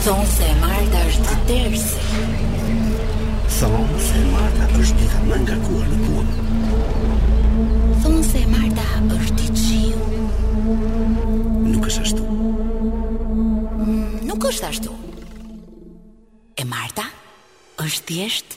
Thonë se e Marta është ditë tersi. Thonë se e Marta është dita më e ngarkuar në punë. Thonë se e Marta është ditë qiu. Nuk është ashtu. Mm, nuk është ashtu. E Marta është thjesht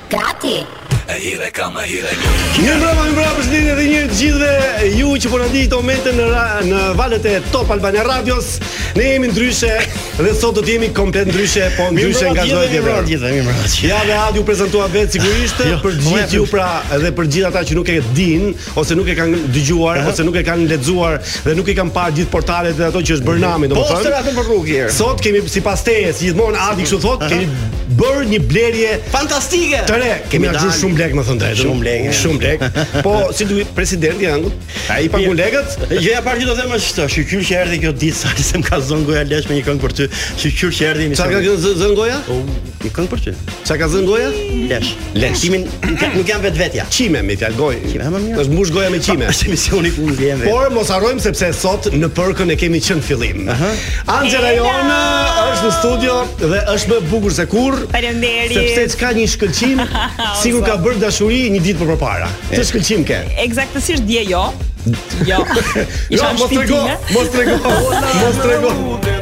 Gati! E hire kam, e hire kam Mirë mbrëma, mirë mbrëma, përshëndetje edhe një herë të gjithve Ju që po na ndiqni këto momente në, në valët e Top Albania Radios Ne jemi ndryshe dhe sot do të jemi komplet ndryshe Po ndryshe nga çdo gjë tjetër Mirë mbrëma gjithve, mirë mbrëma gjithve Ja dhe Adi u prezentua vetë sigurisht jo, Për gjithë ju pra edhe për gjithë ata që nuk e dinë ose nuk e kanë dëgjuar ose nuk e kanë lexuar dhe nuk i kanë parë gjithë portalet dhe ato që është bërë nami domethënë. Po sera të për rrugë herë. Sot kemi sipas teje, si gjithmonë Adi kështu thotë, kemi bërë një blerje fantastike. Të re, kemi harxhuar shumë lek me thënë të drejtën. Shumë lek, shumë lek. Po si duhet presidenti Angut? Ai pa kolegët? Jo, gjëja e parë që do them është shyqyr që erdhi kjo ditë se më ka zënë goja lesh me një këngë për ty. Shyqyr që erdhi. Ça ka zënë goja? Një këngë për ty. Çka ka zënë goja? Lesh. Lesh. Kimin nuk jam vetvetja. Qime me fjalë gojë. Qime më mirë. Është mbush goja me qime. Është emisioni ku unë vjen. Por mos harrojmë sepse sot në fakt e kemi qenë fillim. Aha. Anxhela Jona është në studio dhe është më bukur se kurrë. Faleminderit. Sepse ka një shkëlqim, sikur ka bërë dashuri një ditë më parë. Atë shkëlqim ke. Ekzaktësisht dje jo. Jo. Isha jo, mos trego, mos trego. Mos trego.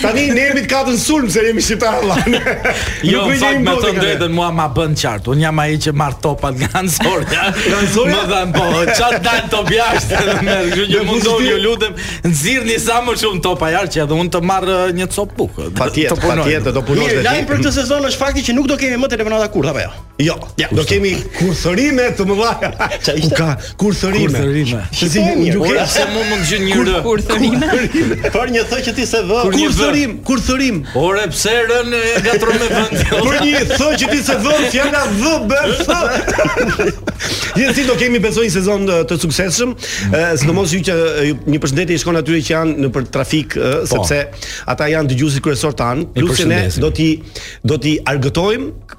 Tani ne jemi të katër në sulm se jemi shqiptarë vëlla. jo, Në fakt me thënë të drejtën mua ma bënë të qartë. Un jam ai që marr topat nga anësorja. Nga anësorja. Më thanë po, ça të dalë top jashtë. Me ju ju mundon ju lutem, nxirrni sa më shumë topa jashtë që edhe un të marr uh, një copë bukë. Patjetër, patjetër do punosh vetë. Lajm për këtë sezon është fakti që nuk do kemi më telefonata kurth apo jo. Jo, ja, do kemi kurthërime të mëdha. Ku ka kurthërime? Kurthërime. Si si nuk e se mund mund gjë një rë. Kurthërime. Për një thë që ti se vë. Kurthërim, kurthërim. Ore pse rën nga trome vend. Për një thë që ti se vë, fjala vë bë thë. Gjithsesi do kemi besoj një sezon të suksesshëm, sidomos ju që një përshëndetje i shkon atyre që janë nëpër trafik, po. sepse ata janë dëgjuesit kryesorë tanë, plus ne do t'i do t'i argëtojmë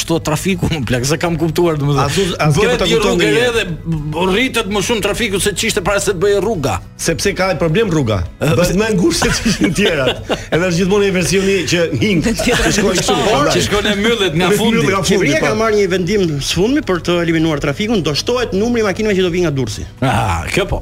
Këtë trafikun mo plak, s'e kam kuptuar domethënë. A do a do të kupton një herë dhe rritet më shumë trafiku se ç'ishte para se të bëhej rruga. Sepse ka problem rruga. Bëhet më ngushtë se ç'ishin të tjerat. Edhe është gjithmonë në versionin hinkë. Që shkon kështu, por që shkon e mbyllet nga fundi. Qeveria ka po. marrë një vendim së fundmi për të eliminuar trafikun, do shtohet numri i makinave që do vijnë nga Durrësi. Ah, kjo po.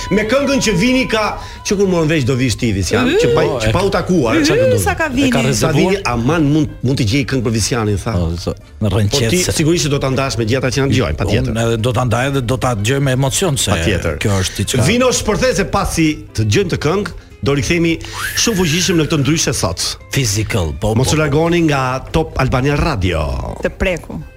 Me këngën që Vini ka që kur morëm vesh do vish ti Visjan, mm. që pa oh, që pa u takuar. Sa ka ndodhur? Sa ka vini? Ka sa vini aman mund mund të gjej këngë për Visjanin tha. Po, rrëqethëse. Po ti sigurisht do ta ndash me gjithë ata që na dëgjojnë, patjetër. Unë do ta ndaj dhe do ta dëgjoj me emocion se patjetër. Kjo është diçka. Vini shpërthe se pasi të dëgjojmë këtë këngë, do rikthehemi shumë fuqishëm në këtë ndryshe sot. Physical, po. Mos, po, u largoni nga Top Albania Radio. Të preku.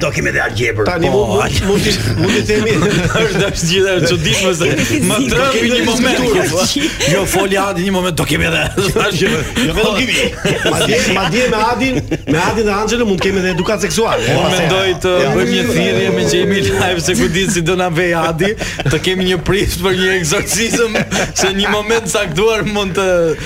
Do kemi dhe algebër. Tani po, mund mund mund të mund të themi është dashgjith e çuditshme se më tremb në një moment. Jo foli Adi një moment do kemi edhe dashgjith. Jo vetëm kemi. Madje madje me Adin, me Adin dhe Anxhelën mund të kemi edhe edukatë seksuale. Unë mendoj të bëjmë një thirrje me Jamie Live se ku i dihet si do na vejë, Adi, të kemi një prift për një eksorcizëm se një moment caktuar mund të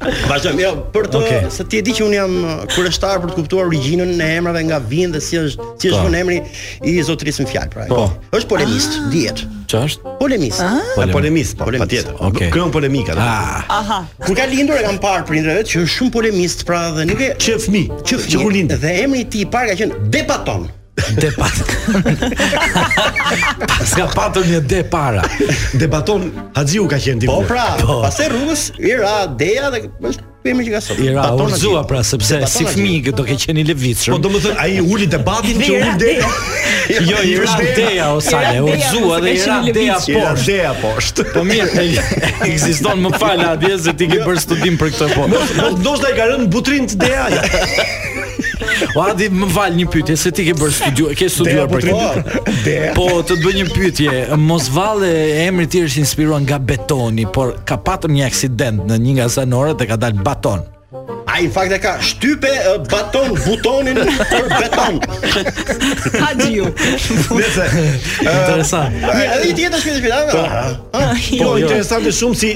Vazhdojmë, jo, për të, okay. se ti e di që un jam uh, kureshtar për të kuptuar origjinën e emrave nga vijnë dhe si është, si është po. vënë emri i zotërisë në fjalë, pra. Po. Është polemist, ah. dihet. Ç'është? Polemist. Ah. Po, polemist, po, patjetër. Okay. Kërkon polemika. Ah. Aha. Kur ka lindur e kanë parë prindërit e vet që është shumë polemist, pra dhe nuk e që fëmijë, që që kur lind. Dhe emri i tij i parë ka qenë Debaton. Debat. Paska patur një de para. Debaton Haxhiu ka qenë diku. Po pra, po. pas rrugës i ra deja dhe është emri që ka sot. I ra, u rrëzua pra sepse si fëmijë do ketë qenë i lëvizshëm. Po domethën ai uli debatin që uli de. Jo, i ra deja ose u rrëzua dhe i ra deja po. Deja po. Po mirë, ekziston më fal Adi se ti ke bërë studim për këtë po. Do të ndoshta i ka rënë Butrint deja. O Adi, më fal një pyetje se ti ke bërë studio, ke studiuar për këtë. Po, të të bëj një pyetje. Mos vallë emri i tij është inspiruar nga betoni, por ka patur një aksident në një nga zanoret dhe ka dalë Baton. Ai në fakt e ka shtyp e, Baton butonin për beton. Haxhiu. Nëse Interesant. Edhe një tjetër shpejt shpejt. Po, jo, jo. interesante shumë si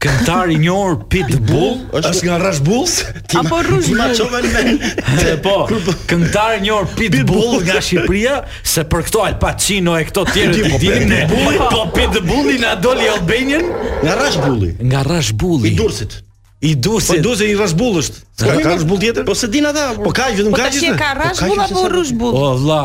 Këngëtari i njohur Pitbull është nga Rrashbull? Ti Apo Rrash Ti ma çove në mend. Po, po. Këngëtari i njohur Pitbull nga Shqipëria, se për këto Al Pacino e këto tjerët i, po, dinim ne. Po Pitbulli na doli Albanian nga Rrashbulli. Nga Rrashbulli. I Durrësit. I Durrësit. Po Durrësi i Rrashbull është. Ka Rrashbull tjetër? Po s'e dinë ata. Po ka vetëm kaq gjithë. Po ka Rrashbull apo Rushbull? Po vlla.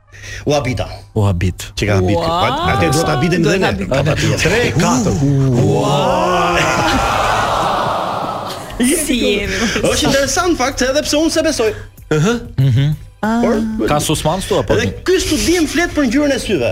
U habita. U habit. Ç'i ka habit? Atë do të habitemi dhe ne. Ka ta pjesë. 3 4. Si jemi? Është interesant fakt edhe pse unë s'e besoj. Ëh. Mhm. Por ka suspans këtu apo? Edhe ky studim flet për ngjyrën e syve.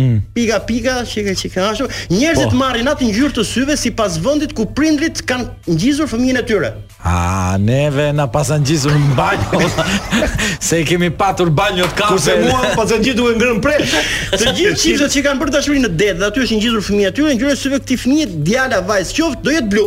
Mm. Pika pika çika çika ashtu, njerëzit po. marrin atë ngjyrë të syve sipas vendit ku prindrit kanë ngjizur fëmijën e tyre. A neve na pasan ngjizur në banjo. se i kemi patur banjot kafe. Kurse mua paskan ngjiz duke ngrën presh. Të gjithë çiftet që kanë bërë dashuri në det dhe aty është ngjizur fëmija e tyre, ngjyra e syve të këtij fëmije, djalë a vajzë, qoftë do jetë blu.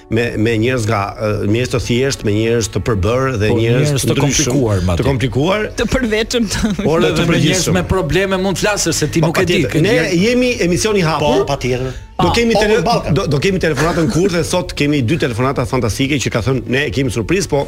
me me njerëz nga njerëz të thjeshtë, me njerëz të përbërë dhe po, njerëz të, të komplikuar, të komplikuar, të përveçëm. Por edhe me njerëz me probleme mund të flasësh se ti po, nuk e di. Ne jemi emision i hapur. Po, patjetër. Do ah, kemi tele, do, do kemi telefonatën kurrë dhe sot kemi dy telefonata fantastike që ka thënë ne e kemi surprizë, po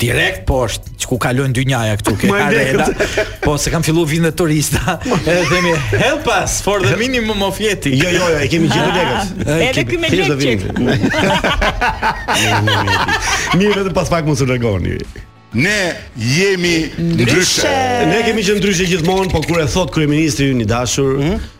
direkt poshtë që ku kalojnë dy njaja këtu ke arena po se kan filluar vinë turista edhe themi help us for the minimum of jeti jo jo jo e kemi gjithë lekët edhe ky me lekë mirë vetëm pas pak mos u largoni Ne jemi ndryshe. Ne kemi qenë ndryshe gjithmonë, po kur e thot kryeministri ynë i dashur, mm -hmm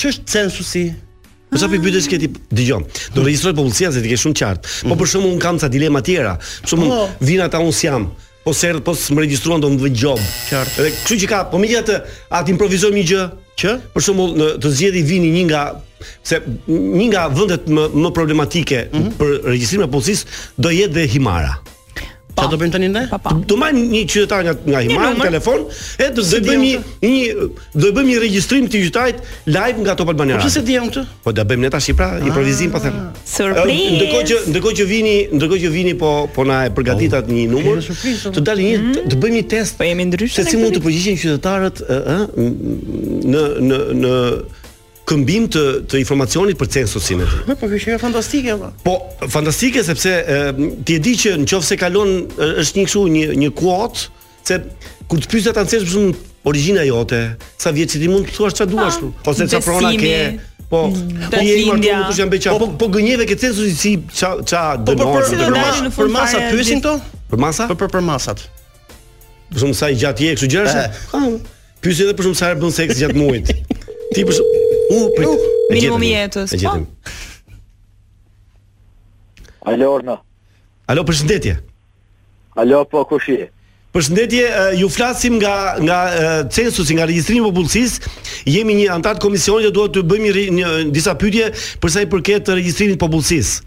Ç'është censusi? Po sa për bytes ke ti dëgjon. Do regjistrohet popullsia se ti ke shumë qartë. Po për shembull un kam ca dilema tjera. Për shembull, Po. vin ata un s'jam. Po s'erdh, po s'më regjistruan do më vën gjob. Qartë. Dhe kështu që ka, po megjithatë, a të improvizojmë një gjë? Që? Për shembull, na të zgjedhi Vini një nga se një nga vendet më më problematike për regjistrimin e popullsisë do jetë dhe Himara. Çfarë do bëjmë tani ne? Pa, pa. Do marrim një qytetar nga nga Himara në telefon, e do të bëjmë një një do të bëjmë një regjistrim të qytetarit live nga Top Albania. Po pse s'e di un këtë? Po do bëjmë ne tashi pra, ah. improvizim po them. Surprizë. Ndërkohë që ndërkohë që vini, ndërkohë që vini po po na e përgatit ai një numër. Të dalë një mm. të bëjmë një test. Po jemi ndryshe. Se si mund të përgjigjen qytetarët, ë, në në në këmbim të të informacionit për censusin e tij. Po kjo është fantastike apo? Po, fantastike sepse e, ti e di që nëse kalon është një kështu një një kuot se kur të pyesin ata të censusit për shembull origjina jote, sa vjeç ti mund të thuash çfarë duash, po, ose çfarë prona ke. Po, mm. po je martu nuk është jam beqar. Po, po gënjeve ke censusi si ça ça do të thotë. Po, po, për masa pyesin këta? Për masa? Po për për masat. Do të thonë sa i gjatë je kështu gjëra? Eh. Pyesin edhe për shembull sa herë bën seks gjatë muajit. Ti për shembull... U, prit. Uh, minimum i jetës. E gjetëm. Po. Alo, Orna. Alo, përshëndetje. Alo, po, kush je? Përshëndetje, ju flasim nga nga censusi, nga regjistrimi i popullsisë. Jemi një anëtar të komisionit dhe duhet të bëjmë një, një disa pyetje për sa i përket regjistrimit të popullsisë.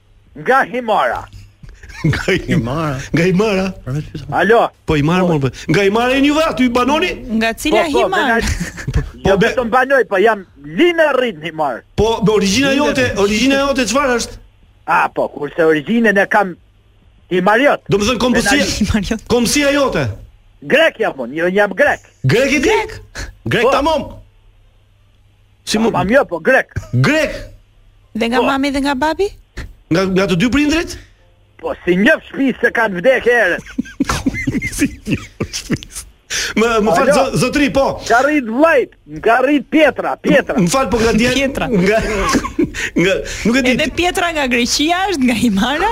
Nga Himara. Nga Himara. Nga Himara. Alo. Po Himara, po. nga Himara jeni vetë, aty banoni? Nga cila po, po, Himara? Po, po, jo, vetëm banoj, po jam lind e rrit në Himarë. Po, me origjina jote, origjina jote çfarë është? A, po, kurse origjinën e kam himariot. Domethënë kombësia, kombësia jote? Grek jam unë, jo jam grek. Grek i grek? Grek po. tamam. Si më Pa mirë jo po grek? Grek. Dhe nga po. mami dhe nga babi? Nga nga të dy prindrit? Po si një shpis se kanë vdek herët. si një shpis. Më më fal zotri po. Ka rrit vllajt, ka rrit Pietra, Pietra. Më fal po nga djal. Pietra. Nga nga nuk e di. Edhe Pietra nga Greqia është nga Himara.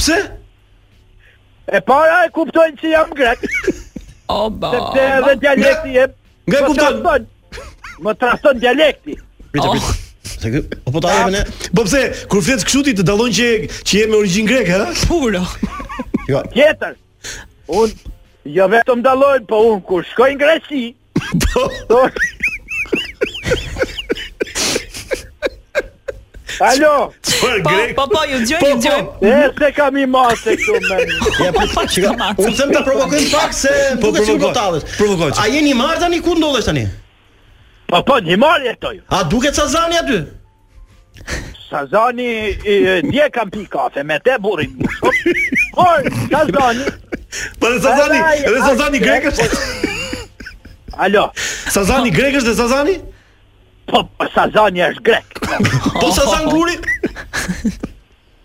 Pse? E para e kuptojnë që jam grek. Opa. Sepse edhe dialekti i jep. Nga e kuptojnë? Më tradhton dialekti. Prit, prit. Oh. Se kë, o po ta jemi ne. Po pse, kur flet kështu ti të dallon që që je me origjinë greke, ha? Puro. Jo. Tjetër. Un jo vetëm dallohem, po un kur shkoj në Greqi, Alo. Çfarë po, grek? Po po, ju dëgjoj, po, ju po. dëgjoj. E se kam i masë këtu me. Ja po pak që kam. Unë them ta provokojm pak se po e shikoj tallet. Provokoje. A je Himar tani ku ndodhesh tani? Po po, në Himarë jetoj. A duket Sazani aty? Sazani, dje kam pi kafe me te Burimi. Por, Sazani... Po dhe Sazani, dhe Sazani grek është... Alo. Sazani grek është dhe Sazani? Po, po Sazani është grek. Po Sazan Guri?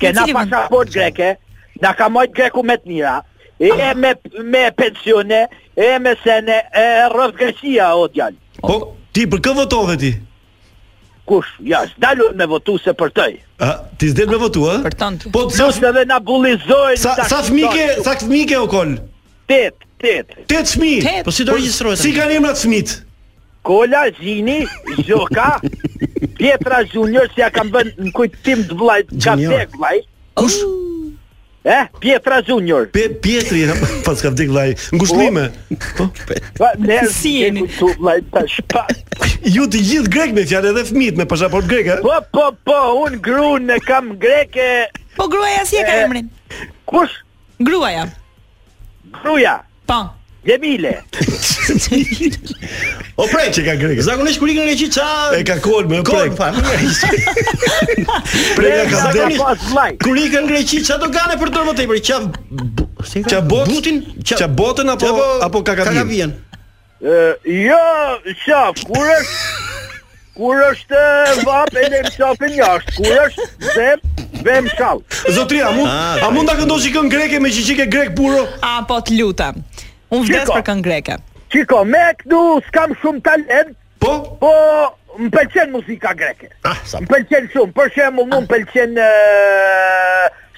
Kena pasaport greke, na ka majt greku me të mira, e e me, me pensione, e me sene, e rroftë Greqia, o djalë. Po, ti për kë votove ti? Kush, ja, s'dalu me votu se përtoj. A, ti s'del me votu, a? Përton. Po, sa, Plus edhe na bullizojnë. sa, sa fëmij ke, sa fëmij ke o Kol? Tet, tet. Tet fëmijë. Tet. Po si do regjistrohet? Si kanë emrat fëmit? Kola, Gjini, Gjoka, Pjetra Junior, se ja kam bën në kujtim të vllajt, ka vdek vllaj. Kush? Eh, Pjetra Junior. Pe Pjetri, pas ka vdek vllai. Ngushllime. Po. Po, ne si jeni këtu vllai tash pa. Ju të gjithë grek me fjalë edhe fëmit me pasaport grek, a? Po, po, po, un gruan e kam greke. Po gruaja si e ka emrin? Kush? Gruaja. Gruaja. Po. Xhemile. o Prek që ka grek. Zakonisht kur ikën në Greqi ça e ka Kol me Prek. Kol pa. Prek ka zakonisht. Kur ikën në Greqi ça dogane përdor më tepër, qaf Qaf Bot, Botin, Qaf Botën apo apo Kakavijën. Jo, qaf, kur është, kur është vap e lem qafën jashtë, kur është zep, vem shall. Zotri, a mund, Ah, a mund ta këndosh i këngë greke me që je grek puro? A po të lutem. Unë vdes Shiko. për këngë greke. Shiko, me këndu s'kam shumë talent, Po? po më pëlqen muzika greke. Ah, sa Më pëlqen shumë, për shembull, më pëlqen ë,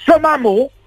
Somamu,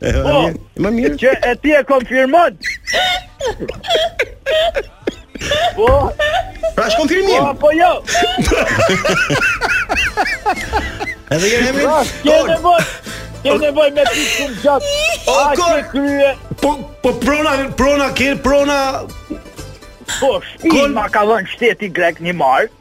Po, më mirë. Që e ti e konfirmon. Po. Pra është konfirmim. Po, po jo. Edhe jeni emrin. Po, jeni më. Ke nevoj me ndenj shumë gjatë O kry, kry Po, po prona, prona, ke prona Po, shpi Kon... ma ka dhënë shteti grek një herë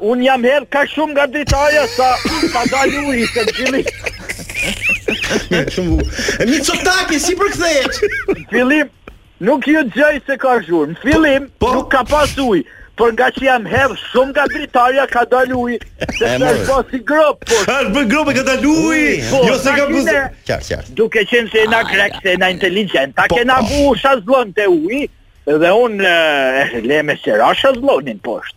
Unë jam hedh kaq shumë nga dritarja sa ka dal uji se gjimi. Shumë. E mi çotaki si përkthehet? Fillim nuk ju dëgjoj se ka zhurmë. Në fillim po, po. nuk ka pas ujë. Por ngaqë jam hedh shumë nga dritarja ka dal uji. Se të është bërë si grop, po. A është bërë grop e ka dal uji? Po, jo se ka bu. Qartë, qartë. Duke qenë se jena grek, se jena inteligjent, ta po, kena po. bu shazllon të uji, dhe unë le me qera zlonin poshtë.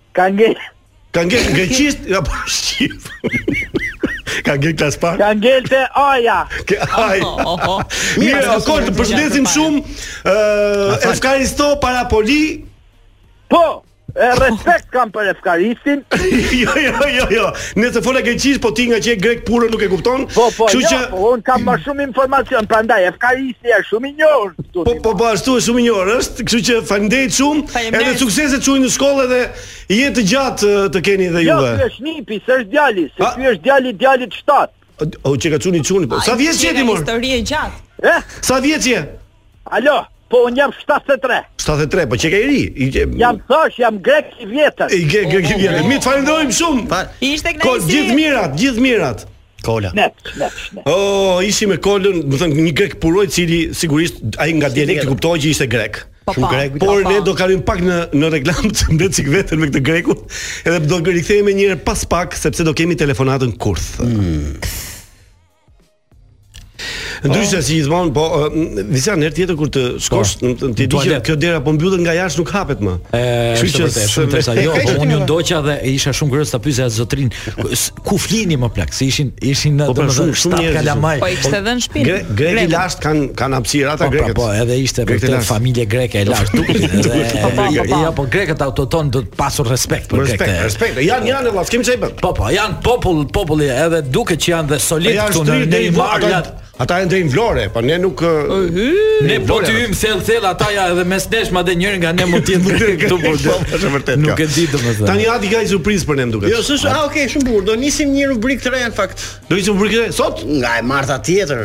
Ka nge Ka nge greqisht apo shqip. Ka nge klas par. Ka nge te aja. Ke aj. Mirë, o Kol të përshëndesim shumë. Ë Efkaristo para poli. Po. E respekt kam për Efkaristin. jo, jo, jo, jo. Nëse fola greqisht, po ti ngaqë je grek puro nuk e kupton. Po, po, jo, që... po, unë kam më shumë informacion, prandaj Efkaristi është shumë i njohur këtu. Po, po, po, ashtu është shumë i njohur, është, kështu që faleminderit shumë, edhe suksese çunit në shkollë edhe jetë të gjatë të keni dhe jo, juve. Jo, ky është nipi, s'është djali, se ky është djali i djalit shtat. O qeka çuni çunit, po. Sa vjeç je ti mor? Histori e gjatë. Eh? Sa vjeç je? Alo, po unë jam 73. 73, po qeke i ri. I ke... Jam thash, jam grek i vjetër. Qeke grek i vjetër. Mirë të falenderojmë shumë. Pa, ishte kënaqësi. Kol gjithë mirat, gjithë mirat. Kola. Ne, ne, ne. Oh, ishim me Kolën, do të thënë një grek puro i cili sigurisht ai nga dialekti kuptohej që ishte grek. Po, shumë po, grek, po, por ne do kalim pak në në reklamë të marrim çik veten me këtë grekun, edhe do të rikthehemi një herë pas pak sepse do kemi telefonatën kurth. Mm. Ndryshe si gjithmonë, po dije herë tjetër kur të shkosh, po, do ta dish që kjo dera po mbyllet nga jashtë nuk hapet më. Kështu që është shumë interesant. Jo, po unë ju ndoqa dhe isha shumë kurioz ta pyesja zotrin, ku flini më plak? Se ishin ishin në po, pra, domethënë shumë njerëz. Kalamaj. Po ishte edhe në shpinë. Grekët e lashtë kanë kanë hapësirë ata po, pra, grekët. Po, edhe ishte vetë familje greke e lashtë. Po, po, po. Jo, po grekët autokton do pasur respekt për grekët. Respekt, respekt. Jan janë lashtë, kemi ça i bën. Po po, janë popull, populli edhe duket që janë dhe solid këtu në në Marla. Ata janë drejt Vlore, po ne nuk ne po t'i hym thell thell ata jan edhe mes nesh madje njëri nga ne mund të jetë këtu po. po është vërtet. Nuk e di domethënë. Tani ati ka një surprizë për ne më duket. Jo, s'është, ah okay, shumë bukur. Do nisim një rubrikë të re në fakt. Do nisim rubrikë sot nga e marta tjetër.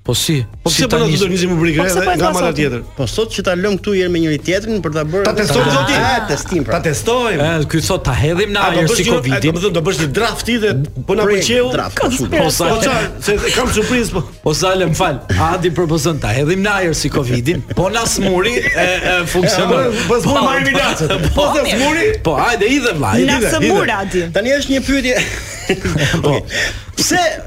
Po si? Po pse po na do të nisim rubrikë po edhe nga mëhalla tjetër? Po sot që ta lëmë këtu herë me njëri tjetrin për ta bërë ta testojmë zoti. Ta testim pra. Ta testojmë. Ëh, ky thotë ta hedhim në ajër si Covidin. Do të thonë do bësh një draft ti dhe po na pëlqeu. Po, po sa po se kam surprizë po. Po sa lëm fal. Adi propozon ta hedhim në ajër si Covidin. Po na smuri e funksionon. Po smuri marrim ilaçet. Po na smuri. Po hajde dhe vllai. Na smuri Adi. Tani është një pyetje. Po. Pse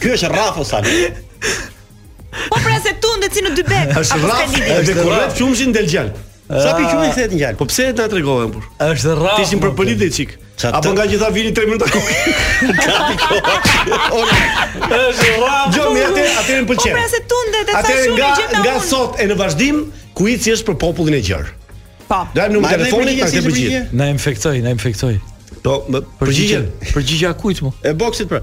Ky është rrafo sali. Po pra se tu ndeci në dy bek. Është rraf, edhe kur rraf qumshtin del gjalp. Sa pi qumi kthehet në gjalp. Po pse na tregohen por? Është rraf. Ti ishin për politë çik. Apo nga gjitha vini 3 minuta ku. Kapi kohë. Është rraf. Jo, më atë atë më pëlqen. Po pra se tu ndet e sa shumë gjë na. Nga sot e në vazhdim kuizi është për popullin e gjerë. Po. Ndajmë numrin e telefonit ta kemi gjithë. Na infektoi, na infektoi. Po, përgjigjen. Përgjigja kujt mu? E boksit pra.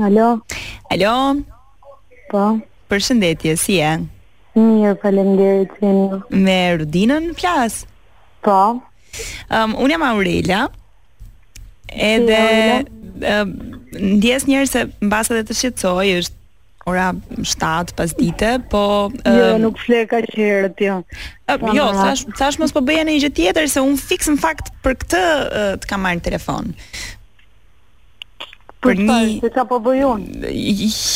Alo. Alo. Po. Përshëndetje, si je? Mirë, faleminderit si jeni. Me Rudinën flas. Po. Um, unë jam Aurela. Edhe um, ndjesë njëherë se mbase edhe të shqetësoj, është ora 7 pasdite, po um, Jo, nuk fle kaq herët, jo. Um, jo, thash, thash mos po bëje një gjë tjetër se un fiks në fakt për këtë uh, të kam marrë në telefon. për, për se çfarë po bëj unë.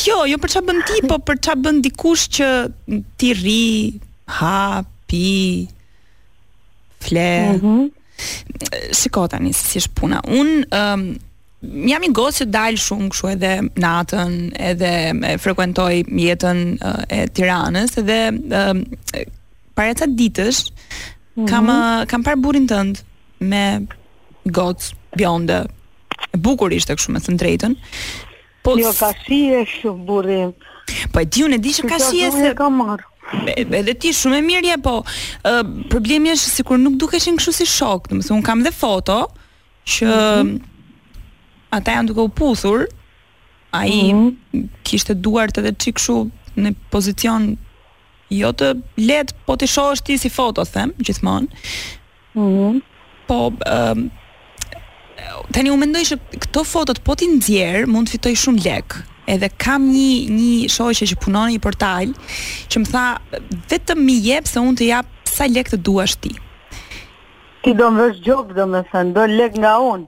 Jo, jo për ça bën ti, po për ça bën dikush që ti rri, ha, pi, fle. Mm -hmm. Shiko tani si është puna. Un um, jam një gocë që dal shumë kështu edhe natën, edhe e frekuentoj jetën uh, e Tiranës dhe um, para ca ditësh mm -hmm. kam mhm. uh, kam parë burrin tënd me gocë bjonde. E bukur ishte kështu me të drejtën. Po jo ka shije kështu burri. Po e di unë e di që ka shije se të ka marrë. Edhe ti shumë e mirë je, po ë uh, problemi është sikur nuk dukeshin kështu si shokë, domethënë un kam dhe foto që mm -hmm. ata janë duke u puthur. Ai mm -hmm. kishte duart edhe një çik kështu në pozicion Jo të lehtë, po t'i shohësh ti si foto, them gjithmonë. Mhm. Mm po ëm um, tani unë mendoj që këto fotot po t'i nxjerr, mund të fitoj shumë lek. Edhe kam një një shoqe që punon në një portal që më tha vetëm m'i jep se unë të jap sa lek të duash ti. Ti do më vësh gjobë, domethënë, do lek nga unë.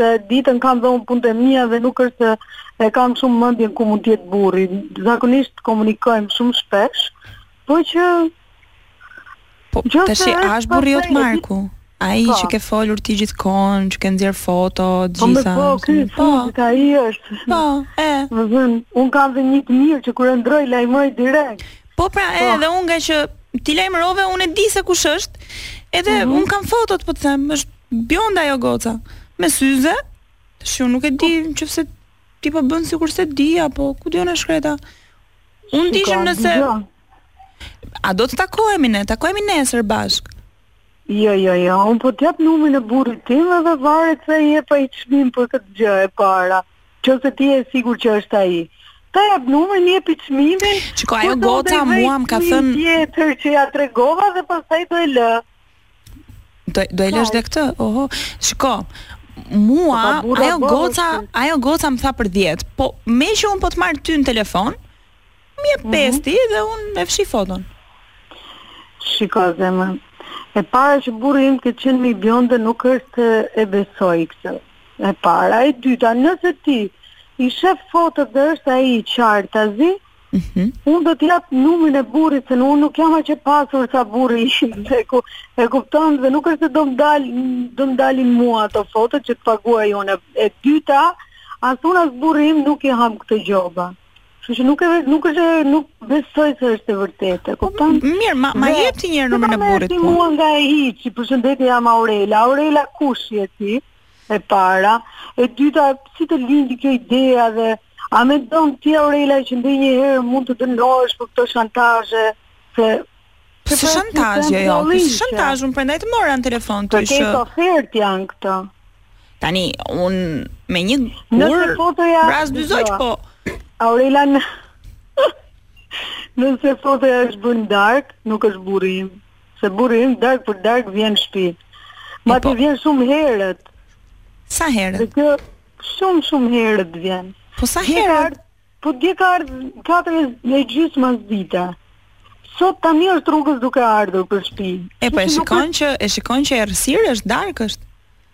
Se ditën kam dhe unë punët e mia dhe nuk është se kam shumë mendjen ku mund të jetë burri. Zakonisht komunikojmë shumë shpesh, po që Po tash ai është burri jot Marku. Ai, po, që ke folur ti gjithë kohën, që ke nxjerr foto, po, gjitha. Po, po, ky po, ai është. Po, e. Me thënë, un kam dhe një të mirë që kur e ndroj lajmëroj direkt. Po pra, po. edhe un nga që ti lajmërove, un e di se kush është. Edhe mm -hmm. un kam fotot, po të them, është Bjonde ajo goca me syze, tash unë nuk e di po. nëse ti po bën sikur se di apo ku di unë e shkreta. Unë di që nëse A do të takohemi ne? Takohemi nesër bashk. Jo, jo, jo, unë po të jap numrin e burrit tim dhe varet ti jepja ai çmim për këtë gjë e para. Nëse ti je sigur që është ai. Ta jap numrin, jepi çmimin. Shiko, ajo goca mua më ka thënë tjetër që ja tregova dhe pastaj do e lë. Do do e lësh dhe këtë? Oho. Shiko, mua po ajo goca, ajo goca më tha për 10. Po me që un po të marr ty në telefon, më jep 5 mhm. ti dhe un e fshi foton. Shiko zemër. E para që burri im të ketë qenë me një bjonde nuk është se besoj këtë. E para, e dyta, nëse ti i shef fotot dhe është ai i qartazi, Mhm. Unë do të jap numrin e burrit se unë nuk jam aq e pasur sa burri i dhe ku e kupton dhe nuk është se do më dal do më dalin mua ato foto që të paguaj unë. E dyta, as unë as burri im nuk i ham këto gjoba. Kështu që nuk e nuk është nuk besoj se është e vërtetë. Po, kupton? Mirë, ma, ma jep ti njëherë numrin e burrit. Po. Mua nga hiçi, përshëndetje jam Aurela. Aurela kush je ti? e para, e dyta si të lindi kjo ide dhe a mendon ti Aurela që ndonjëherë mund të dënohesh për këto shantazhe se Si pra, shantazh, jo, jo, si shantazh, unë prandaj të mora në telefon të ishë. Për këtë, ofertë janë këto. Tani, unë me një gurë, fotoja, vras dy zogj, po... Aurela në... Nëse fotoja është bërë në darkë, nuk është burri im. se burri im darkë për darkë vjen në shtëpi. Madje, po, vjen shumë herët. Sa herët? Dhe kjo shumë shumë herët vjen. Po sa herët? Po dje ka ardhë katër e gjysë masdite. Sot tani është rrugës duke ardhur për shpi. E po e shikon që, e shikon që errësirë është darkë është?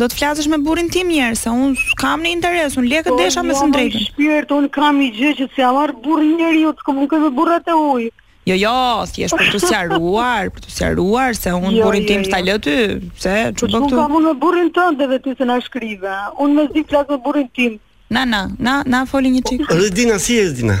Do të flasësh me burrin tim njerë, se unë s'kam në interes, unë lekët desha me thënë të drejtën. Po, jo, mo shpirt, unë kam një gjë që s'ia marr burrin njeriu, unë s'kam punë me burrat e huj. Jo, jo, thjesht për t'u sqaruar, për t'u sqaruar, se unë jo, burrin jo, tim jo, s'ta jo. lë ty, se ç'u bë këtu. Ç'punë kam unë me burrin tënd edhe ti se na shkrive, unë mezi flas me burrin tim. Na, na, na, na foli një çikë. Redina, si je Redina?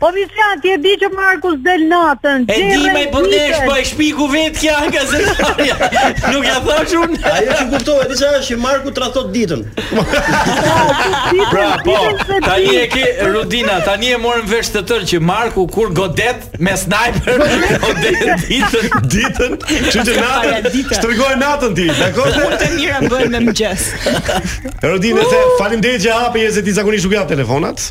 O Visian ti e di që Marku s'del natën, gjerë e di. E di më përdesh po e shpiku vetë kjo gazetarja. Nuk ia thashë unë. Ajo që kuptova ti çfarë është që Marku tradhton ditën. pra po, tani e ke Rudina, tani e morën vesh të tërë që Marku kur godet me sniper, godet ditën, ditën, që që natën, shtrëgojë natën ti, dakor? Kur të mira bëhen me mëngjes. Rudina, oh. faleminderit që e hape, se ti zakonisht nuk i hap telefonat.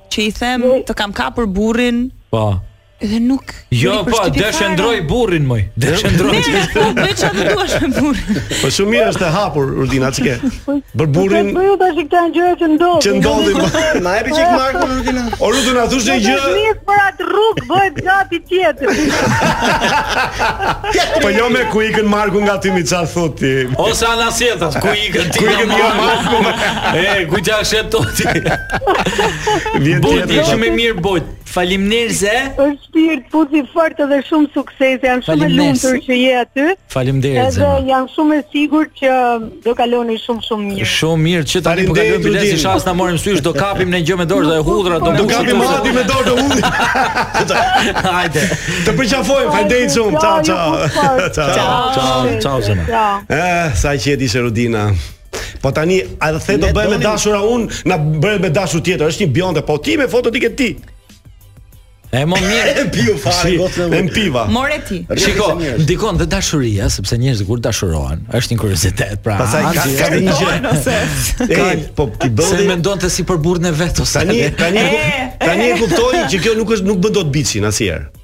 Që i them të kam kapur burrin. Po. Dhe nuk Jo, po, dhe s'e ndërroj burrin moj. Dhe s'e ndërroj. Ne, po, dhe që atë duash me burrin. Po shumë mirë është e hapur, Rudina, që ke. Po, Për po, burrin. Po, ju thashë këto janë gjëra që ndodhin. Që ndodhin, po. Ma e përqik Marku, Rudina. O, Rudina, thuaj një gjë. U nise për atë rrugë, bëhet gati tjetra. Po, jo me ku ikën Marku nga ty mi ça thotë ti. Ose anasjelltas, ku ikën ti nga Marku. E, ku qa shetë Vjen Bojt, je shumë e mirë Bojt. Faleminderit ze. Shpirt të puth fort dhe shumë sukses. Jam shumë e lumtur që je aty. Faleminderit. Edhe jam shumë e sigurt që do kaloni shumë shumë mirë. Shumë mirë që tani po kalojmë biles s'ka shans të na marrin mësysh, do kapim një gjë me dorë dhe hudhra do do kapim madje me dorë dhe hudhra. Hajde. Të përqafojmë. Faleminderit shumë. Ciao ciao. Ciao ciao. Ciao. Eh, sa qejf ishte Rudina. Po tani, a do të bëhet me dashura unë, na bëhet me të dashur tjetër, është një bjonde, po ti me foto ti ke ti. E më mirë e piu fare gocën e piva. More ti. Shiko, ndikon dhe dashuria, sepse njerëzit kur dashurohen, është një kuriozitet. Pra, pastaj ka ka një gjë. Ka, po ti bëu. Se mendonte si për burrin e vet ose. Tani, tani, tani e kuptoj që kjo nuk është nuk bën dot biçin asnjëherë.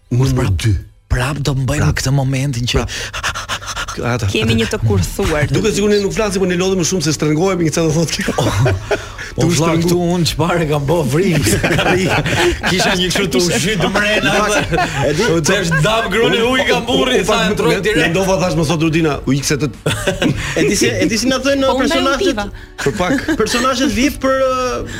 Numër dy. Prapë do mbajmë këtë momentin që Ata. Kemi një të kurthuar. Duket sikur ne nuk flasim, por ne lodhemi më shumë se shtrëngohemi se çfarë thotë kjo. Po vlla këtu unë çfarë kam bërë vrim. Kisha një kështu të ushtës mbrenda. E di, të tash dab groni uji kam burri s'e ndërroj direkt. Mendova thashë më sot Rudina, u ikse të. E di si e di si na thanë po, personazhet. Për pak. Personazhet VIP për uh,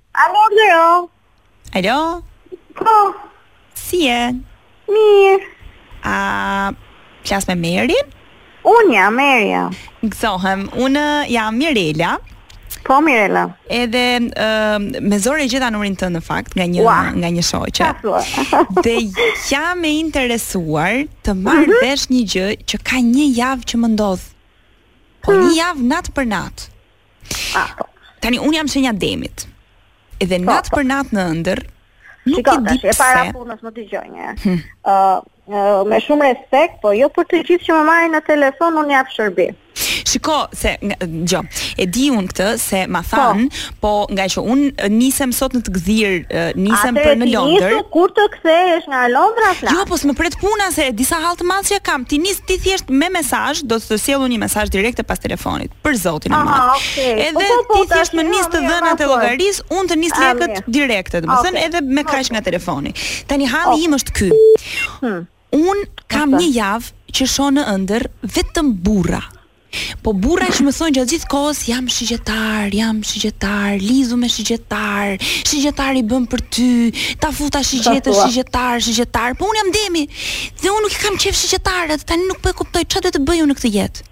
Alo. Alo. Po. Si je? Mirë. A flas me Merin? Unë jam Merja. Gëzohem. Unë jam Mirela. Po Mirela. Edhe uh, me zor e gjeta numrin tënd në fakt nga një, nga një shoqe. Dhe jam e interesuar të marr mhm. vesh një gjë që ka një javë që më ndodh. Po një mhm. javë natë për natë. Ah, po. Tani un jam shenja e demit. Edhe po, nat po. për nat në ëndërr, nuk Shiko, e di pse. E para punës më dëgjo një. Ëh, hmm. uh, me shumë respekt, po jo për të gjithë që më marrin në telefon, un jap shërbim. Shiko se jo, e di un këtë se ma po. than, po, po nga që un nisem sot në të gdhir, nisem për në Londër. Atë kur të kthehesh nga Londra flas. Jo, po s'më pret puna se di sa hall të madh që kam. Ti nisi thjesht me mesazh, do të të sjell unë një mesazh direkt pas telefonit. për zotin e madh. Okay. Edhe po, po, po, ti thjesht më nis të dhënat e llogarisë, unë të nis lekët direkt, domethënë okay. edhe me kaq nga telefoni. Tani halli okay. im është ky. Hmm. Un kam një javë që shoh në ëndërr vetëm burra. Po burra që më thonë gjatë gjithë kohës jam shigjetar, jam shigjetar, lidhu me shigjetar, shigjetari bën për ty, ta futa shigjetë, shigjetar, shigjetar, po unë jam demi, dhe unë nuk i kam qef shigjetarët, tani nuk po e kuptoj ça do të bëj unë në këtë jetë.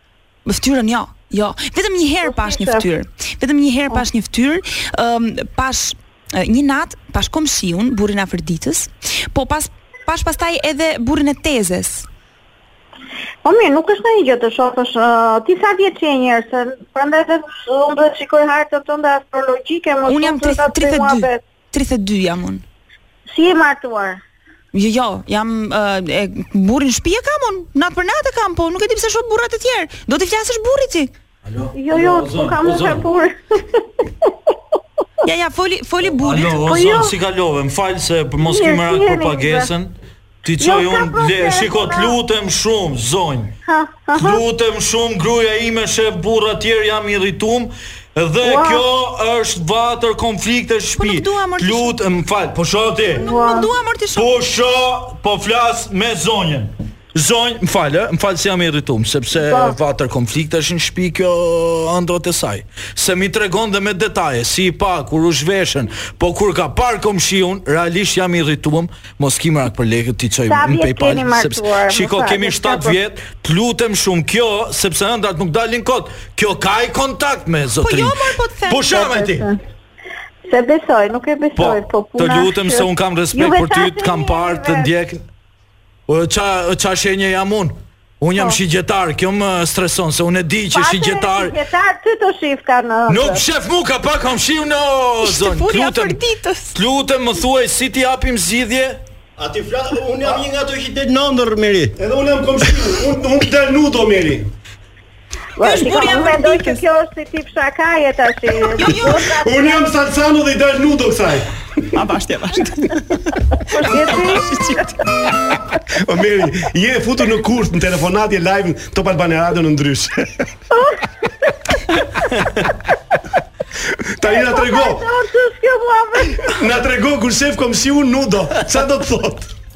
Me fytyrën jo, jo. Vetëm një herë po pash një fytyrë. Vetëm një herë po. pash një fytyrë, ëm pash një natë pash komshiun, burrin e Afërditës. Po pas pash pastaj edhe burrin e tezes. Po mirë, nuk është ndonjë gjë të shofësh. Uh, ti sa vjeç je njëherë? Se prandaj pyes unë do të shikoj hartën tënde astrologjike, më shumë se sa të mua vetë. Tridhjetë e dy jam unë. Si je martuar? Jo, jo, jam uh, e burrin shtëpi e kam unë, natë për natë e kam, po nuk e di pse shoh burra të tjerë. Do t'i flasësh burrit ti? Alo. Jo, jo, po kam unë për burr. Ja, ja, foli, foli burrit. Alo, po zonjë, jo. si kalove, më fal se për mos ki merak për pagesën. T'i çoj un lekët shiko të lutem shum zonj të lutem shum gruaja ime shef burra tjerë jam i irritum dhe kjo është vatër konflikti në shpi të lutem më fal po sho ti po sho po flas me zonjën zonj më fal ë më fal se jam i irritum sepse vatër konflikti është në shpi kjo ëndrrat e saj se m'i tregon dhe me detaje si i pa kur u zhveshën po kur ka par komshiun realisht jam i irritum Mos ki merak për lekët t'i çoj në PayPal sepse shiko kemi 7 vjet, të lutem shumë kjo sepse ëndrrat nuk dalin kot. Kjo ka një kontakt me zotin. Po jo mor po të them. Po shama ti. S'e besoj, nuk e besoj, po, po puna. Të lutem se un kam respekt për ty, të kam parë, të ndjek. O ça ça shenje jam un? Unë jam po. shigjetar, kjo më streson se unë e di që shigjetar. Po shigjetar ty të shifka në. Nuk shef mua ka pa komshiun zonjë. Lutem. Lutem më thuaj si t'i japim zgjidhje. A ti flas, unë jam një nga ato që del n'ëndërr Meri. Edhe unë jam komshiu, unë unë del nudo Meri. Po, është burri ja mendoj që kjo është si tip shakaje tash. Jo, jo. Unë jam salsano dhe i dal nudo kësaj. A bashkë, bashkë. O Meri, je e futur në kurth në telefonatje live në Top Albania Radio në Ndryshe. Ta i na trego. Na trego kur shef kom si unë nudo. Sa do të thotë?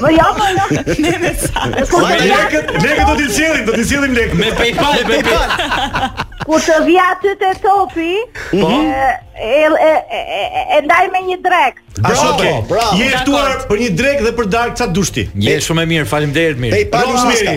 Po ja po ja. Ne me sa. Sa lekët, lekët do t'i sjellim, do t'i sjellim lekët. Me PayPal, me PayPal. Ku të vi aty te topi, po. e e e ndaj me një drekë. Bravo, bravo. Je ftuar për një drekë dhe për darkë ça dush ti. Je shumë e mirë, faleminderit mirë. PayPal shumë mirë.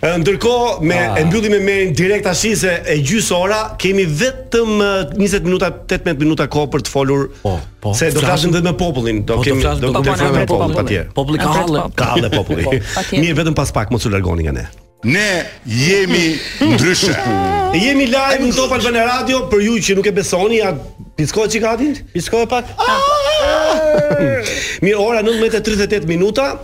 Ndërkohë me ah. e mbyllim me Merin direkt tash se e gjysë ora kemi vetëm 20 minuta 18 minuta kohë për të folur. Po, po. Se do të flasim vetëm me popullin, do po, kemi do të flasim me popullin atje. Populli ka halle, ka halle populli. Po, Mirë vetëm pas pak mos u largoni nga ne. Ne jemi ndryshe. jemi live në Top Albania Radio për ju që nuk e besoni, ja piskoje që gati? Piskoje pak? Ah! Mirë, ora 19.38 minuta,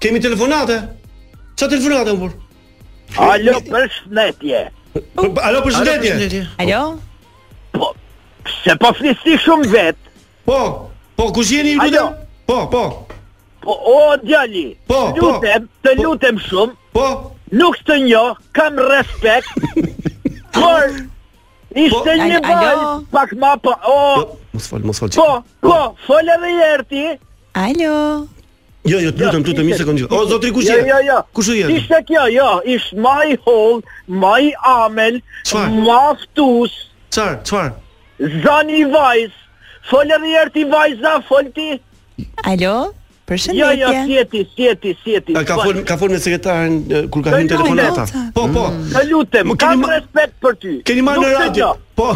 Kemi telefonate? Ça telefonate më bërë? Alo, përshëndetje. Alo, përshëndetje. Alo? Po, se po flisni shumë vet. Po, po, kush jeni ju lutem? Po, po. Po, o, djali. Po, po. Lutem, të po. lutem shumë. Po. Nuk të njoh, kam respekt. Por, ishte po. një bajt, pak ma po, o. Jo, mos fol, mos fol. Po, po, fol edhe i her ti. Alo. Jo, jo, të lutem, lutem një sekondë. O zotri kush je? Jo, jo, jo. Kush je? Ishte kjo, jo, ish ma hollë, ma amël, maftus. Çfar? Çfar? Zani vajz. Fol edhe herë ti vajza, fol ti. Alo. Përshëndetje. Jo, jo, s'je ti, s'je ti, s'je ti. Ka fol, ka fol me sekretaren kur ka hyrë telefonata. Po, po. Mm. Të lutem, kam respekt për ty. Keni marrë në radio. Po,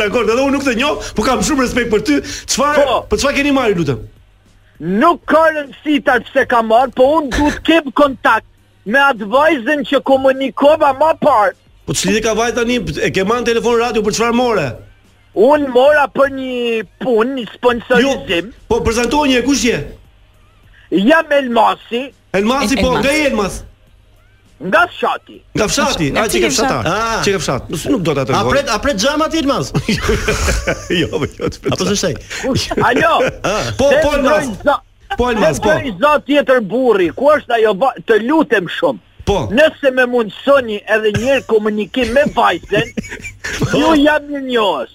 dakord, edhe unë nuk të njoh, po kam shumë respekt për ty. Çfarë? Po, po çfarë keni marrë, lutem? Nuk ka rëndësi tash pse kam marrë, po unë duhet të kem kontakt me atë vajzën që komunikova më parë. Po ç'lidhje ka vajza tani? E ke marrë në telefon radion për çfarë more? Unë mora për një punë, një sponsorizim. Jo, po prezantohu njëherë, kush je? Jam Elmasi. Elmasi po, nga Elmas. Nga fshati. Nga fshati, a qenke fshatar? Ah. Qenke fshat. Nuk nuk do ta tregoj. A pret, a pret xhama ti Elmas? Jo, po jo. Apo s'është ai. Alo. Ah. Po, po Elmas. Po Elmas, po. Ai zë tjetër burri, ku është ajo? Të lutem shumë. Po. Nëse më mundsoni edhe një herë komunikim me vajzën, ju jam mirënjohës.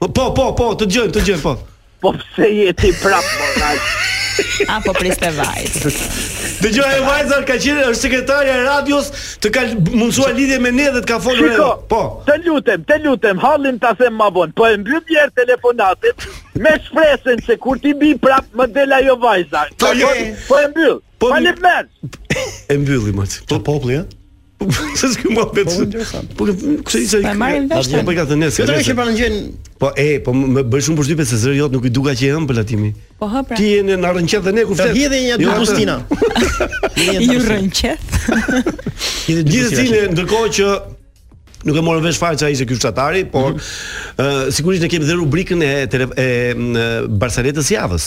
Po, po, po, po, të dëgjojmë, të dëgjojmë, po. Po pse je ti prap more? Apo priste vajzë. Dëgjo, vajza ka qenë është sekretarja e radios, të ka mundësuar lidhje me ne dhe të ka folur Shiko, edhe. Po. Të lutem, të lutem, hallin ta them më vonë. Po e mbyll një herë telefonatin me shpresën se kur t'i bie prap më del ajo vajza. Po, Dakord? je. Po e mbyll. Po- Po, Faleminderit. E mbylli mot. Po populli, ë? Se s'ke më bërë Po, interesant. Po, kështë i se... marrin vesh tani. Po, i ka të nesë. Këta që para gjenë... Po, e, po, më bëri shumë përshtypje se zëri jot nuk i dukej aq i ëmbël atimi. Po, hë, pra. Ti je në rënqeth dhe ne kur flet. Të hidhe një dy jo, bustina. Ju rënqeth. Gjithsesi ndërkohë që nuk e morëm vesh fare çfarë ishte ky fshatari, por mm -hmm. uh, sigurisht ne kemi dhe rubrikën e e, e barsaletës së javës.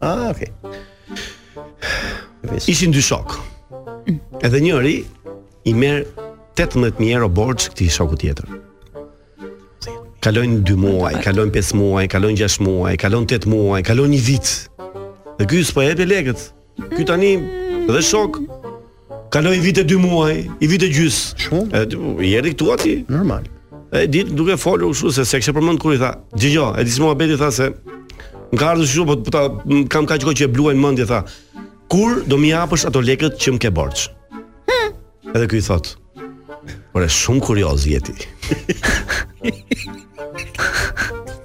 Ah, okay. Ishin dy shokë. Edhe njëri i merr 18000 euro borxh këtij shoku tjetër. Kalojnë 2 muaj, kalojnë 5 muaj, kalojnë 6 muaj, kalojnë 8 muaj, kalojnë një vit. Dhe ky s'po jep lekët. Ky tani dhe shok Kaloi vit e dy muaj, një vit e gjys. Shumë. E i erdhi këtu atij. Normal. E një ditë duke folur kështu se s'e kishte përmend kur i tha. Dëgjo, e di si muhabeti tha se më ka ardhur kështu po, po ta kam kaq kohë që e bluaj në mendje tha. Kur do m'i japësh ato lekët që më ke borxh? Hm. Edhe ky i thot. Po ore, shumë kurioz je ti.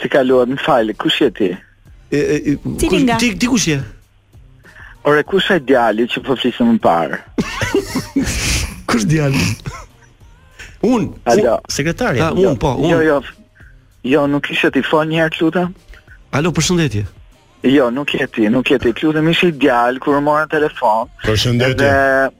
Si kaluat, më fal, kush je ti? E, e, e, Cili kush, nga? Ti, ti kush je? Ore, kush ai djali që po flisnim më parë? kush djali? Un, Alo. Un, sekretari. Ha, un, po, un. Jo, jo. Jo, nuk ishe ti fol një herë, të lutem. Alo, përshëndetje. Jo, nuk je ti, nuk je ti. Të lutem ishte një djalë kur mora në telefon. Përshëndetje. Dhe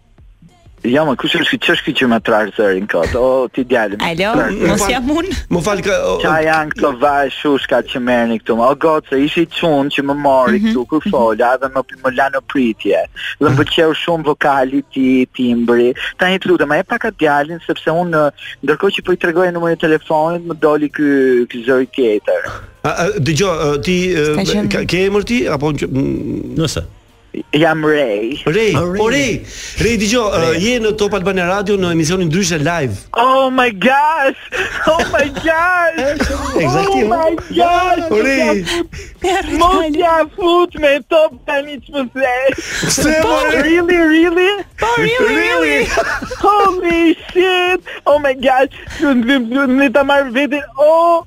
Ja, më kush është ky ç'është ky që më trash zërin kot? O ti djalë. Alo, mos fal- jam unë. Më fal ka o- Ça janë këto vajzushka që merrni këtu? O goce, ishte një çun që më mori këtu kur fola dhe më më la në pritje. Dhe më pëlqeu shumë vokali i tij, timbri. Tani të lutem, jep pak atë djalin sepse unë ndërkohë që po i tregoja numrin e telefonit, më doli ky ky zëri tjetër. A, a dëgjo, ti qen... ke emër ti apo nëse Jam Rej. Rej, oh, Rej. O Rej, Rej dëgjo, je në Top Albania Radio në emisionin Ndryshe Live. Oh my gosh. Oh my gosh. Exactly. Oh my gosh. O Rej. Mos ia fut me top tani ç'më the. Se po really really? Po really really. Holy shit. Oh my gosh. Një minutë, një minutë ta marr veten. Oh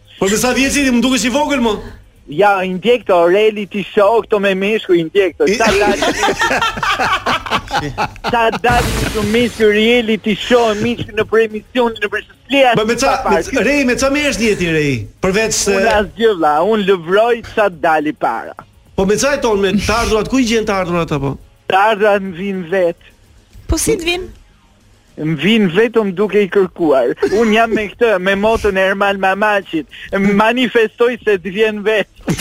Po më sa vjeç je ti, më dukesh i vogël më. Ja, i ndjek të Reli të shoh këto me Mishku i ndjek të Ça dalë Ça dalë në te Mishku Reli të shoh Mishku nëpër emision Në për shëslia Po me ça Rei me ça merresh në jetë ti Rei Përveç se Unë asgjë vlla Unë lëvroj ça dalë përpara Po me ça jeton me të ardhurat Ku i gjen të ardhurat apo Të ardhurat më vijnë vetë Po si të vijnë Më vijnë vetëm duke i kërkuar. Unë jam me këtë, me moton e Ermal Mamaqit. Manifestoj se të vjen vetë.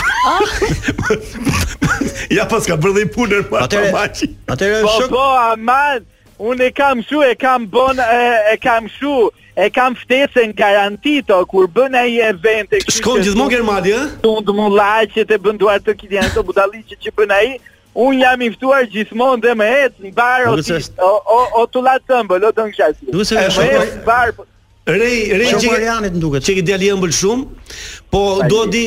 Ja paska bërë dhe një punë Ermal atëherë, Mamaqi. Atëherë po, shok. Po, aman. Unë e kam shu, e kam bon, e, e kam shu, e kam ftesën garantito kur bën ai event e kështu. Shkon gjithmonë Ermali, ë? Tund mullaqet e bën duar të kilian, ato budallallëqet që bën ai, Unë jam i ftuar gjithmonë dhe më ec mbar o ti. O o o ta ha t'ëmbël, o don gjashtë. Duhet se është më mbar. Rei, Rei që Marianit më duket. Qenke djali ëmbël shumë. Po dua të di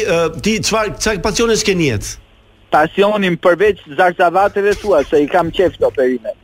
ti çfarë çfarë pasione ke në jetë? Pasionin përveç zarzavateve thua se i kam qejf këto perime.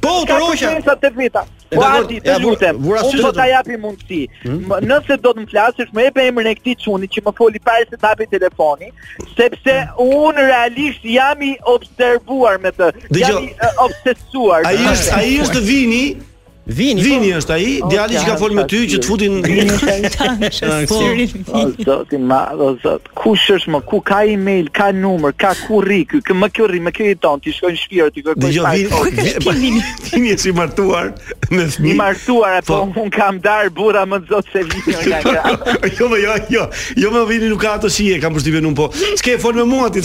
Po, të roja. Ka sa të vita. Po aty të lutem. Unë do ta jap një mundësi. Hmm? Nëse do të më flasësh, më jep emrin e këtij çunit që më foli para se të hapi telefoni, sepse hmm. unë realisht jam i observuar me të. Jam i obsesuar. Ai është, ai është Vini. Vini, po. Vini është ai, oh, djali që ka fol me ty që të futin në tançë. O zot i madh, o zot. Kush është më ky ka email, ka numër, ka ku rri ky, ku më ky rri, ku ky jeton, t'i shkoj në shpi, t'i kërkoj sa. Dëgjo, Vini. Vini është i martuar me fëmijë. I martuar apo po. unë kam ndarë burra më zot se Vini nga gra. Jo, jo, jo, jo. Jo më Vini nuk ka ato shije, kam përshtypjen unë po. S'ke fol me mua ti?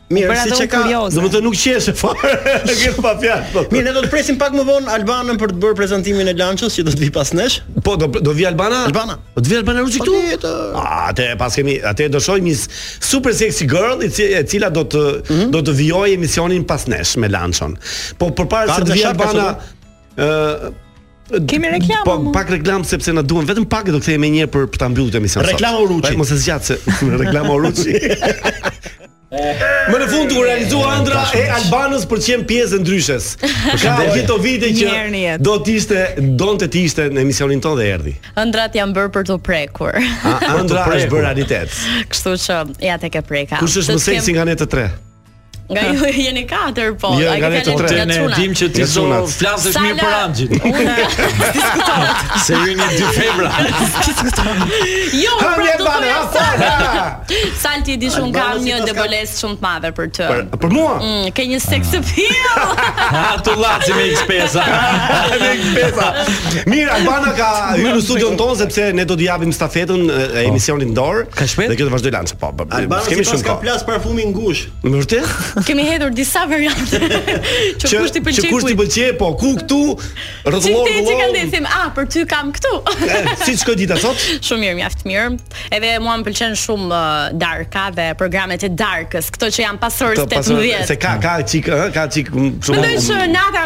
Mirë, siç e ka, domethënë nuk qeshe fare. Je pa fjalë. Po. Mirë, ne do të presim pak më vonë Albanën për të bërë prezantimin e Lanços që do të vi pas nesh. Po do do vi Albana? Albana. Do të vi Albana Uruçi këtu? Po, ah, atë paskemi, atëherë do shohim një super sexy girl e cila do të mhm. do të vijojë emisionin pas nesh me Lançon. Po përpara se të vi Albana, Ë Kemi reklamë. Po pak reklamë sepse na duan vetëm pak do kthehemi një herë për për ta mbyllur emisionin. Reklama Uruçi. Po mos e zgjat se reklama Uruçi. Më në fund u realizua ëndrra e Albanës për të qenë pjesë e Ndryshes. Ka gjithë vite që do të ishte, donte të ishte në emisionin tonë dhe erdhi. Ëndrrat janë bërë për t'u prekur. Ëndrra është bërë realitet. Kështu që ja tek e preka. Kush është më seksi nga ne të tre? Nga ju jeni katër, po. Jo, nga ne të tre. Po, ne dim që ti do flasësh mirë për Anxhin. Se ju jeni dy febra. Jo, pra do të bëj asaj. Salti di shumë kam një debolezë shumë të madhe për të. Për mua? Mm, ke një sex appeal. Ha, tu laci me X5. Me X5. Mirë, Albana ka hyrë në studion tonë sepse ne do t'i japim stafetën e emisionit në dorë. Dhe kjo do vazhdojë Lunch. Po, po, Albano si pas ka plas parfumi në gushë. Me vërtet? Kemi hedhur disa variante. që kush t'i pëlqejë? Që kush t'i pëlqejë? Po, ku këtu? Rrotullo, rrotullo. Ti kanë thënë, "Ah, për ty kam këtu." Si shkoi dita sot? Shumë mirë, mjaft mirë. Edhe mua më pëlqen shumë uh, darka dhe programet e darkës, këto që janë pas orës 18. Se ka ka çik, ka çik shumë. Mendoj se nata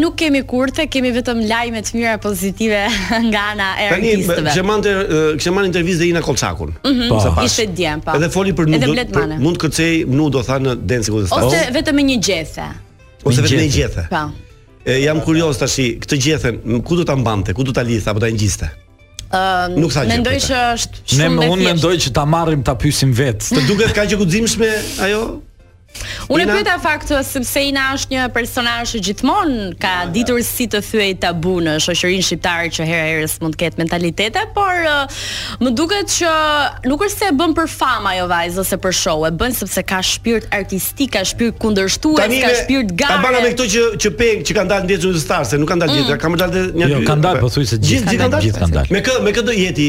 Nuk kemi kurthe, kemi vetëm lajme të mira pozitive nga ana e artistëve. Tani kishte marrë kishte marrë intervistë Ina Kollçakun. Mm -hmm. Po. Ishte djem pa. Po. Edhe foli për nudo, mund të kërcej nudo tha në Dancing with the Stars. Ose vetëm me një gjethe. Ose vetëm me një gjethe. Po. Po jam kurioz tash këtë gjethen ku do ta mbante, ku do ta lidhte apo ta ngjiste? Ëm, um, mendoj se është shumë e thjeshtë. Ne unë mendoj që ta marrim ta pyesim vetë. Të duket kaq e guximshme ajo? Unë e pyeta në fakt sepse Ina është një personazh që gjithmonë ka ja, ditur ja. si të thyejë tabu në shoqërinë shqiptare që herë-herës mund të ketë mentalitete, por uh, më duket që nuk është se e bën për famë ajo vajzë ose për show, e bën sepse ka shpirt artistik, ka shpirt kundërshtues, ka shpirt gare. Tani me këto që që pe që kanë dalë në Dancing with the Stars, se nuk kanë dalë mm. gjithë, kanë dalë një jo, dy. Jo, kanë dalë pothuajse gjithë. Gjithë kanë dalë. Me kë me kë do jesh ti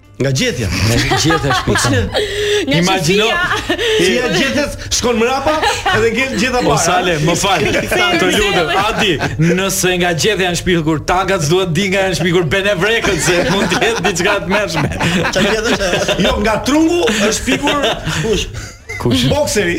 Nga gjethja. Nga gjethja shpikur. Imagjino. Si e gjethes, shkon mrapa dhe ngel gjethja para. Sale, më fal. Të lutem, Adi, nëse nga gjethja janë shpikur tangat, s'dua ta di nga janë shpikur benevrekët se mund të jetë diçka e tmerrshme. Çfarë gjethesh? Jo, nga trungu është shpikur kush? Kush? Bokseri.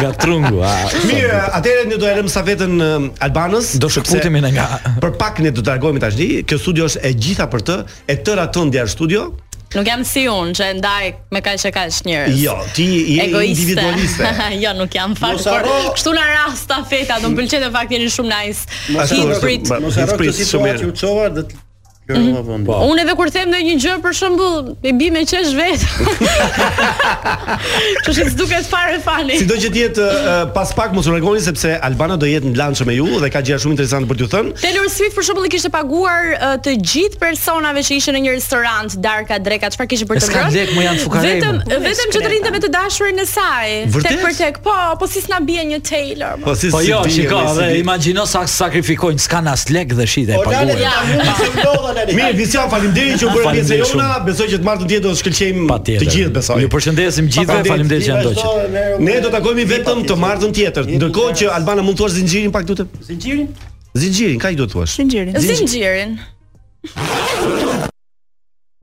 nga trungu. A, Mirë, atëherë ne do ia lëmë stafetën Albanës. Do shkëputemi nga. Për pak ne do të largohemi tash. Kjo studio është e gjitha për të. e tëra e jotja në studio, Nuk je si unë që e ndaj me kaq e kaq njerëz. Jo, ti je individualiste. jo, nuk jam në fakt. Por kështu na ra stafeta, do më pëlqente në fakt jeni shumë nice. Mos e prit. Mos e prit shumë mirë. Çova dhe mhm. po. Unë edhe kur them ndonjë gjë për shembull, i bie me qesh vetë. Që s'i duket fare funny. Sido që të jetë pas pak mos u largoni sepse Albana do jetë në Lunch me ju dhe ka gjëra shumë interesante për t'ju thënë. Taylor Swift për shembull i kishte paguar uh, të gjithë personave që ishin në një restorant, darka, dreka, çfarë kishin për të bërë. S'ka lek, më janë fukarenj. Vetëm më. vetëm që të rinte me të dashurin e saj. Vërtet? Tek për tek. Po, po si s'na bie një Taylor. Po si po jo, si shiko, dhe si imagjino sa sakrifikojnë, s'kanë as lek dhe shih të po, e paguar. Ja, Mirë, Vision, faleminderit që u bëre pjesë jona. Besoj që të martën tjetër do të shkëlqejmë të gjithë, besoj. Ju përshëndesim gjithëve, faleminderit që ndoqët. Ne do të takohemi vetëm të martën tjetër. Ndërkohë që Albana mund të thuash zinxhirin pak të lutem. Zinxhirin? Zinxhirin, kaq do të thuash. Zinxhirin. Zinxhirin.